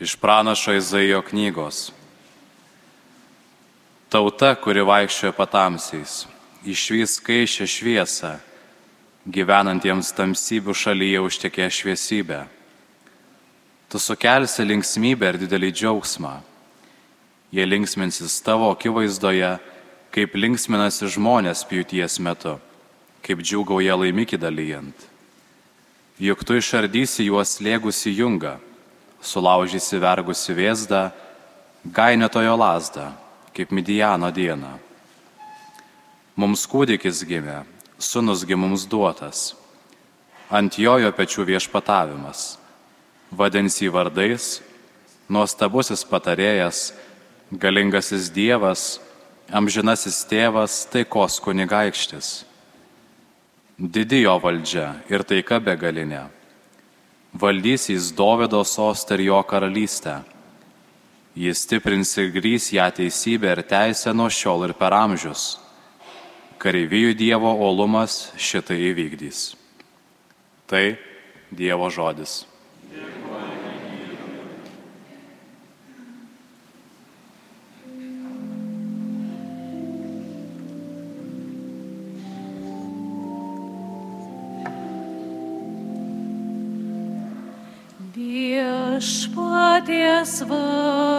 Iš pranašo Izaijo knygos. Tauta, kuri vaikščioja patamsiais, išvys skaičią šviesą, gyvenantiems tamsybių šalyje užtekė šviesybę. Tu sukelsi linksmybę ir didelį džiaugsmą. Jie linksminsis tavo akivaizdoje, kaip linksminasi žmonės pjūties metu, kaip džiugauja laimikį dalyjant. Juk tu išardysi juos lėgusi jungą, sulaužysi vergusi vėzdą, gainėtojo lasdą, kaip Midijano dieną. Mums kūdikis gimė, sunusgi mums duotas, ant jojo pečių viešpatavimas, vadins jį vardais, nuostabusis patarėjas, galingasis Dievas, amžinasis tėvas, taikos kunigaikštis. Didi jo valdžia ir taika begalinė. Valdys jis Dovido sostą ir jo karalystę. Jis stiprins ir grys ją teisybę ir teisę nuo šiol ir per amžius kareivijų Dievo olumas šitai įvykdys. Tai Dievo žodis. Viešpaties vardui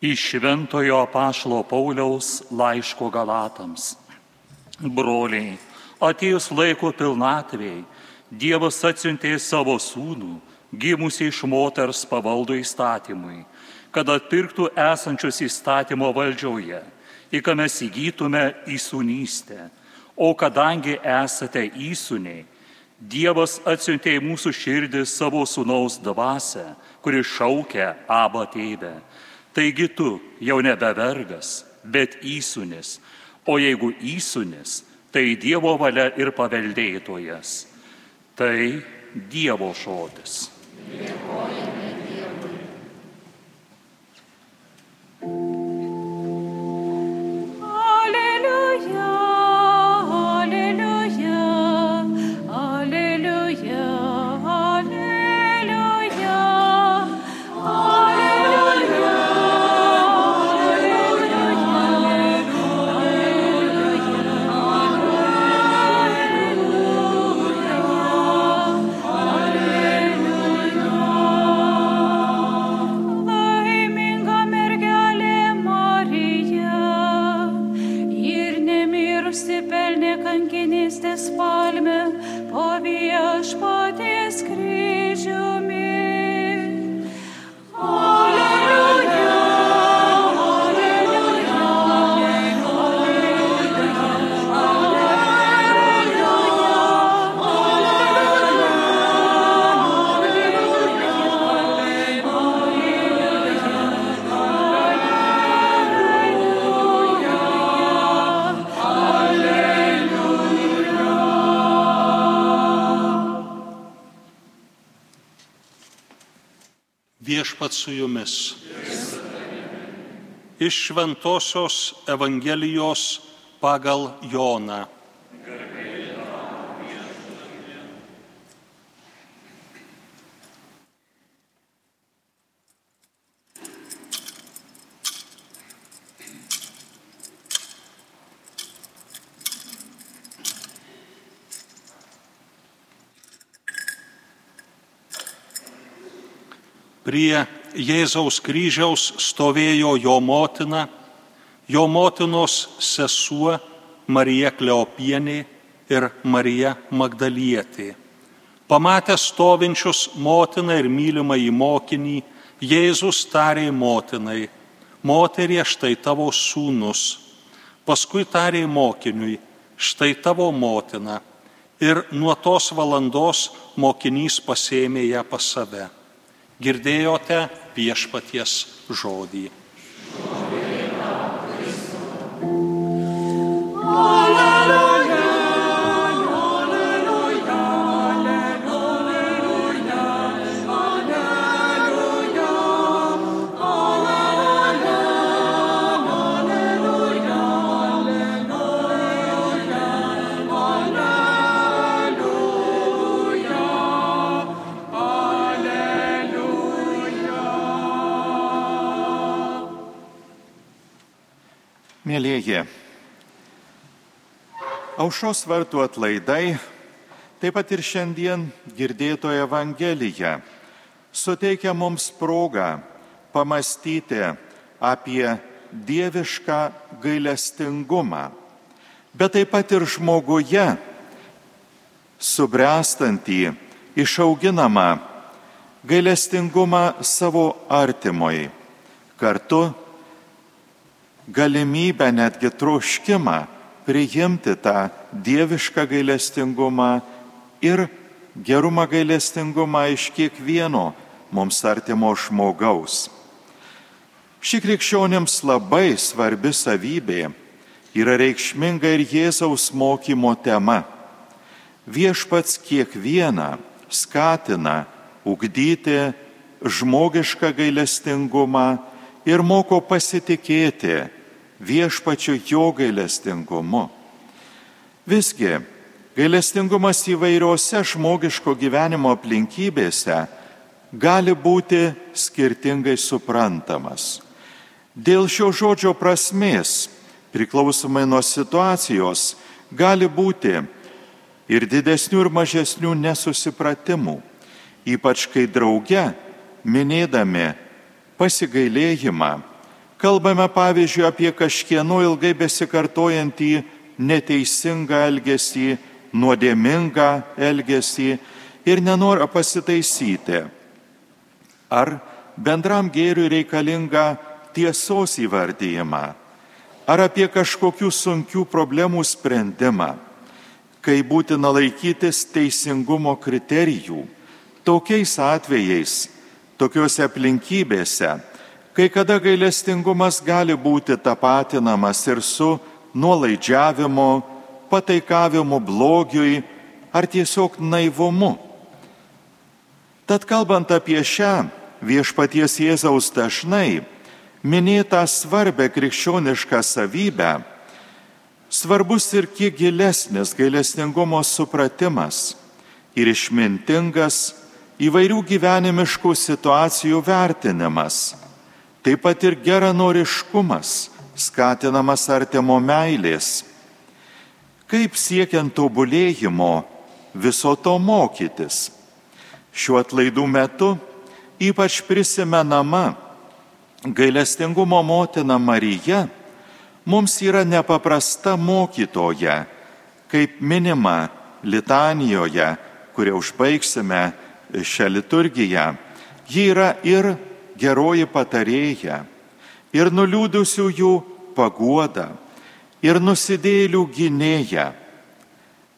Iš Šventojo Pašlo Pauliaus laiško Galatams. Broliai, atėjus laiko pilnatvėjai, Dievas atsiuntė savo sūnų, gimusi iš moters pavaldo įstatymui, kad atpirktų esančius įstatymo valdžioje, į ką mes įgytume įsūnystę. O kadangi esate įsūniai, Dievas atsiuntė į mūsų širdį savo sūnaus dvasę, kuri šaukia abą tėvę. Taigi tu jau nebe vergas, bet įsūnis, o jeigu įsūnis, tai Dievo valia ir paveldėtojas. Tai Dievo žodis. Dievo Viešpat su jumis. Iš Šventojios Evangelijos pagal Joną. Prie Jėzaus kryžiaus stovėjo jo motina, jo motinos sesuo Marija Kleopienė ir Marija Magdalietė. Pamatęs stovinčius motiną ir mylimą į mokinį, Jėzus tarė motinai, moterie štai tavo sūnus. Paskui tarė mokiniui, štai tavo motina. Ir nuo tos valandos mokinys pasėmė ją pas save. Girdėjote viešpaties žodį. Aušos vartų atlaidai, taip pat ir šiandien girdėtoje Evangelija, suteikia mums progą pamastyti apie dievišką gailestingumą, bet taip pat ir žmoguje subręstantį, išauginamą gailestingumą savo artimoj, kartu galimybę, netgi troškimą priimti tą dievišką gailestingumą ir gerumą gailestingumą iš kiekvieno mums artimo žmogaus. Ši krikščionėms labai svarbi savybė yra reikšminga ir Jėzaus mokymo tema. Viešpats kiekvieną skatina ugdyti žmogišką gailestingumą ir moko pasitikėti viešpačiu jo gailestingumu. Visgi, gailestingumas įvairiose žmogiško gyvenimo aplinkybėse gali būti skirtingai suprantamas. Dėl šio žodžio prasmės, priklausomai nuo situacijos, gali būti ir didesnių ir mažesnių nesusipratimų, ypač kai drauge, minėdami pasigailėjimą, Kalbame pavyzdžiui apie kažkieno ilgai besikartojantį neteisingą elgesį, nuodėmingą elgesį ir nenorą pasitaisyti. Ar bendram gėriui reikalingą tiesos įvardyjimą, ar apie kažkokių sunkių problemų sprendimą, kai būtina laikytis teisingumo kriterijų. Tokiais atvejais, tokiuose aplinkybėse Kai kada gailestingumas gali būti tapatinamas ir su nuolaidžiavimu, pataikavimu blogiui ar tiesiog naivumu. Tad kalbant apie šią viešpaties Jėzaus dažnai minėtą svarbę krikščionišką savybę, svarbus ir kiek gilesnis gailestingumo supratimas ir išmintingas įvairių gyvenimiškų situacijų vertinimas taip pat ir geranoriškumas, skatinamas artimo meilės. Kaip siekiant tobulėjimo viso to mokytis? Šiuo atlaidų metu ypač prisimenama gailestingumo motina Marija mums yra nepaprasta mokytoja, kaip minima litanijoje, kurią užbaigsime šią liturgiją. Ji yra ir geroji patarėja, ir nuliūdusiųjų paguoda, ir nusidėlių gynėja.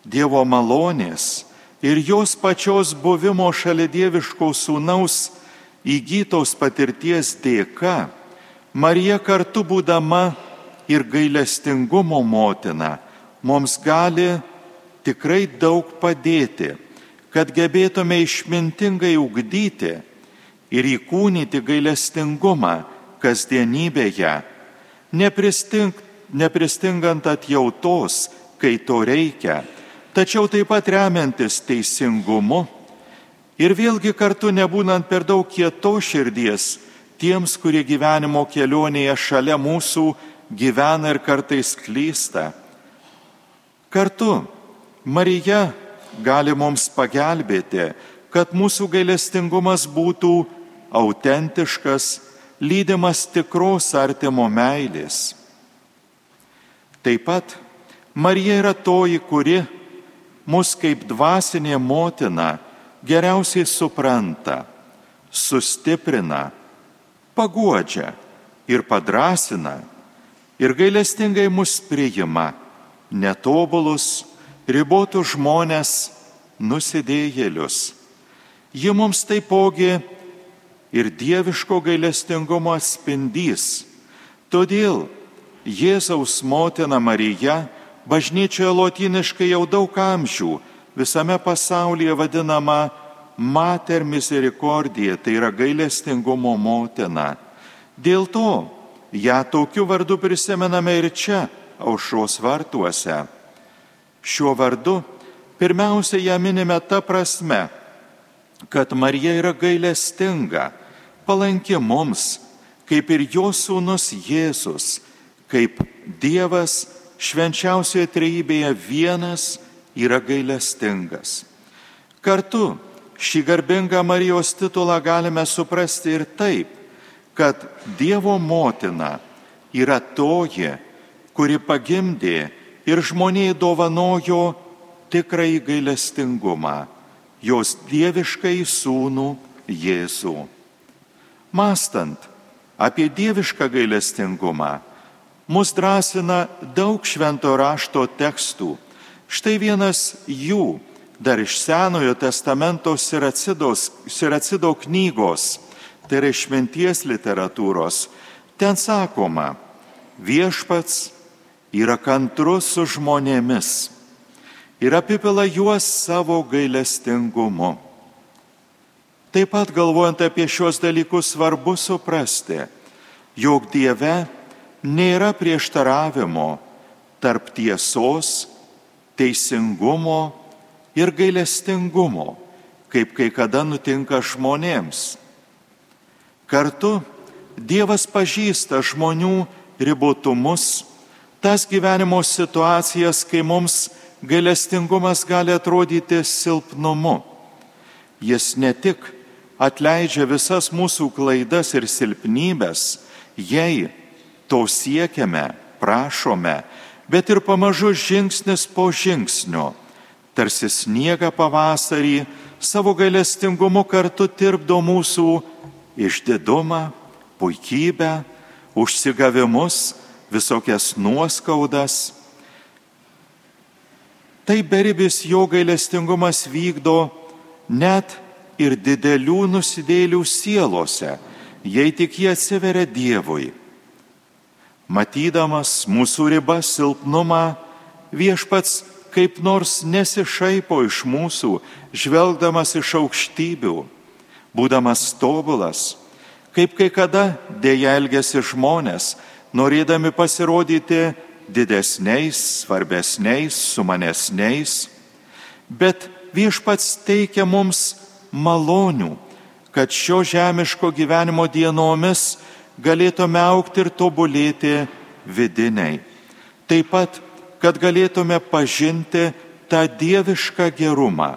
Dievo malonės ir jos pačios buvimo šalia dieviško sūnaus įgytos patirties dėka, Marija kartu būdama ir gailestingumo motina mums gali tikrai daug padėti, kad gebėtume išmintingai ugdyti ir įkūnyti gailestingumą kasdienybėje, nepristing, nepristingant atjautos, kai to reikia, tačiau taip pat remiantis teisingumu ir vėlgi kartu nebūnant per daug kieto širdies tiems, kurie gyvenimo kelionėje šalia mūsų gyvena ir kartais klysta. Kartu Marija gali mums pagelbėti, kad mūsų gailestingumas būtų autentiškas, lydimas tikros artimo meilės. Taip pat Marija yra toji, kuri mus kaip dvasinė motina geriausiai supranta, sustiprina, paguodžia ir padrasina ir gailestingai mus priima netobulus, ribotus žmonės, nusidėjėlius. Ji mums taipogi ir dieviško gailestingumo atspindys. Todėl Jėzaus motina Marija bažnyčioje lotiniškai jau daug amžių visame pasaulyje vadinama Mater Misericordija, tai yra gailestingumo motina. Dėl to ją tokiu vardu prisimename ir čia, aušros vartuose. Šiuo vardu pirmiausia ją minime ta prasme, kad Marija yra gailestinga, palanki mums, kaip ir jos sūnus Jėzus, kaip Dievas švenčiausioje trejybėje vienas yra gailestingas. Kartu šį garbingą Marijos titulą galime suprasti ir taip, kad Dievo motina yra toji, kuri pagimdė ir žmoniai dovanojo tikrai gailestingumą, jos dieviškai sūnų Jėzų. Mastant apie dievišką gailestingumą, mus drąsina daug švento rašto tekstų. Štai vienas jų dar iš Senojo testamento Siracidos, Siracido knygos, tai yra išminties literatūros. Ten sakoma, viešpats yra kantrus su žmonėmis ir apipila juos savo gailestingumu. Taip pat galvojant apie šios dalykus svarbu suprasti, jog Dieve nėra prieštaravimo tarp tiesos, teisingumo ir gailestingumo, kaip kai kada nutinka žmonėms. Kartu Dievas pažįsta žmonių ribotumus, tas gyvenimo situacijas, kai mums gailestingumas gali atrodyti silpnumu. Jis ne tik atleidžia visas mūsų klaidas ir silpnybės, jei to siekiame, prašome, bet ir pamažu žingsnis po žingsnio, tarsi sniega pavasarį, savo gailestingumu kartu tirpdo mūsų išdidumą, puikybę, užsigavimus, visokias nuoskaudas. Tai beribis jo gailestingumas vykdo net ir didelių nusidėlių sielose, jei tik jie atsiveria Dievui. Matydamas mūsų ribas silpnumą, viešpats kaip nors nesišaipo iš mūsų, žvelgdamas iš aukštybių, būdamas tobulas, kaip kai kada dėja elgesi žmonės, norėdami pasirodyti didesniais, svarbesniais, sumanesniais, bet viešpats teikia mums malonių, kad šio žemiško gyvenimo dienomis galėtume aukti ir tobulėti vidiniai. Taip pat, kad galėtume pažinti tą dievišką gerumą,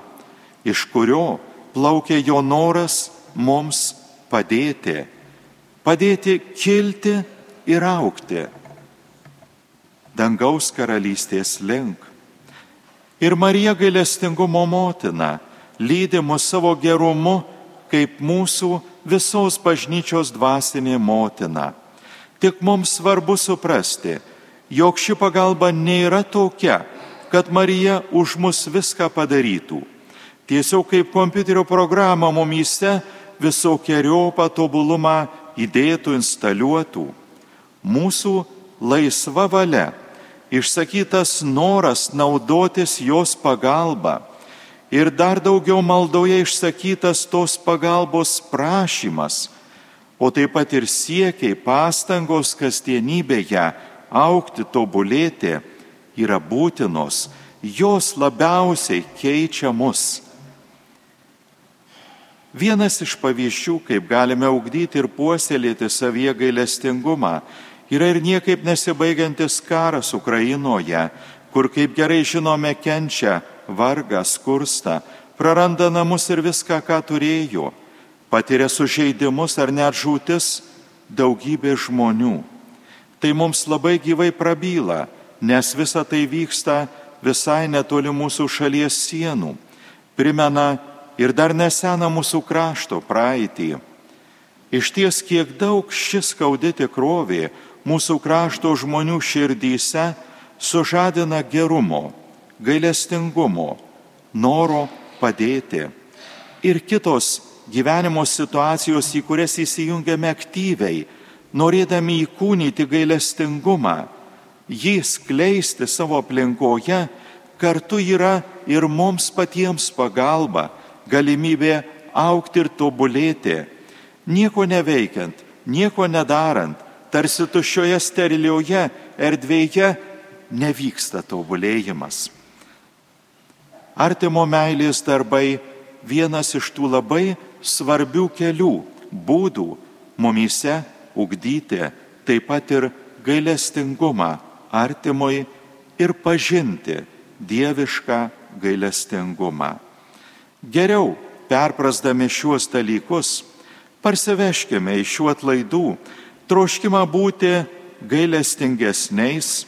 iš kurio plaukia jo noras mums padėti, padėti kilti ir aukti dangaus karalystės link. Ir Marija gailestingumo motina lydi mus savo gerumu kaip mūsų visos bažnyčios dvasinė motina. Tik mums svarbu suprasti, jog ši pagalba nėra tokia, kad Marija už mus viską padarytų. Tiesiog kaip kompiuterio programą mumyse visokiojo patobulumą įdėtų, instaliuotų. Mūsų laisva valia, išsakytas noras naudotis jos pagalba ir dar daugiau maldoje išsakytas tos pagalbos prašymas, o taip pat ir siekiai, pastangos kasdienybėje aukti, tobulėti yra būtinos, jos labiausiai keičia mus. Vienas iš pavyzdžių, kaip galime ugdyti ir puoselėti savyje gailestingumą, yra ir niekaip nesibaigiantis karas Ukrainoje, kur, kaip gerai žinome, kenčia vargą, skursta, praranda namus ir viską, ką turėjo, patiria sužeidimus ar net žūtis daugybė žmonių. Tai mums labai gyvai prabyla, nes visa tai vyksta visai netoli mūsų šalies sienų. Primena ir dar nesena mūsų krašto praeitį. Iš ties kiek daug šis skaudi tikrovė mūsų krašto žmonių širdyse sužadina gerumo, gailestingumo, noro padėti ir kitos gyvenimo situacijos, į kurias įsijungiame aktyviai, norėdami įkūnyti gailestingumą, jį skleisti savo aplinkoje, kartu yra ir mums patiems pagalba galimybė aukti ir tobulėti, nieko neveikiant, nieko nedarant, tarsi tuščioje sterilioje erdvėje nevyksta tobulėjimas. Artimo meilės darbai vienas iš tų labai svarbių kelių, būdų mumyse ugdyti taip pat ir gailestingumą artimui ir pažinti dievišką gailestingumą. Geriau, perprasdami šiuos dalykus, parsiveškime iš šių atlaidų troškimą būti gailestingesniais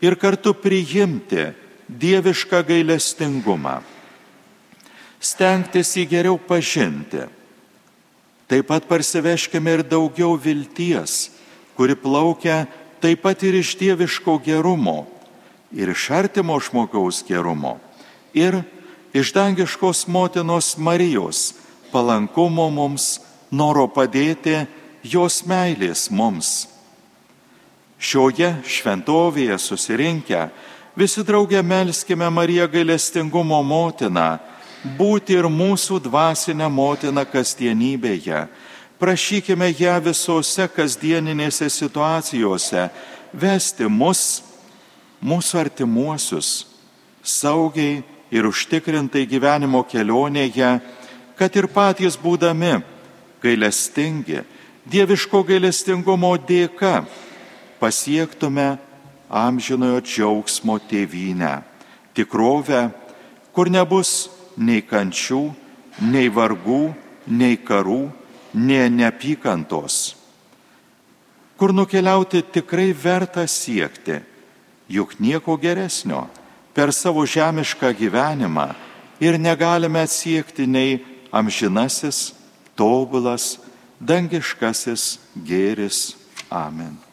ir kartu priimti dievišką gailestingumą. Stengtis jį geriau pažinti. Taip pat parsiveškime ir daugiau vilties, kuri plaukia taip pat ir iš dieviško gerumo, ir iš artimo žmogaus gerumo, ir iš dangiškos motinos Marijos palankumo mums, noro padėti, jos meilės mums. Šioje šventovėje susirinkę visi draugė melskime Mariją gailestingumo motiną, būti ir mūsų dvasinę motiną kasdienybėje. Prašykime ją visose kasdieninėse situacijose vesti mus, mūsų artimuosius, saugiai ir užtikrintai gyvenimo kelionėje, kad ir patys būdami gailestingi, dieviško gailestingumo dėka pasiektume amžinojo džiaugsmo tėvynę, tikrovę, kur nebus nei kančių, nei vargų, nei karų, nei neapykantos, kur nukeliauti tikrai verta siekti, juk nieko geresnio per savo žemišką gyvenimą ir negalime atsiekti nei amžinasis, tobulas, dangiškasis gėris. Amen.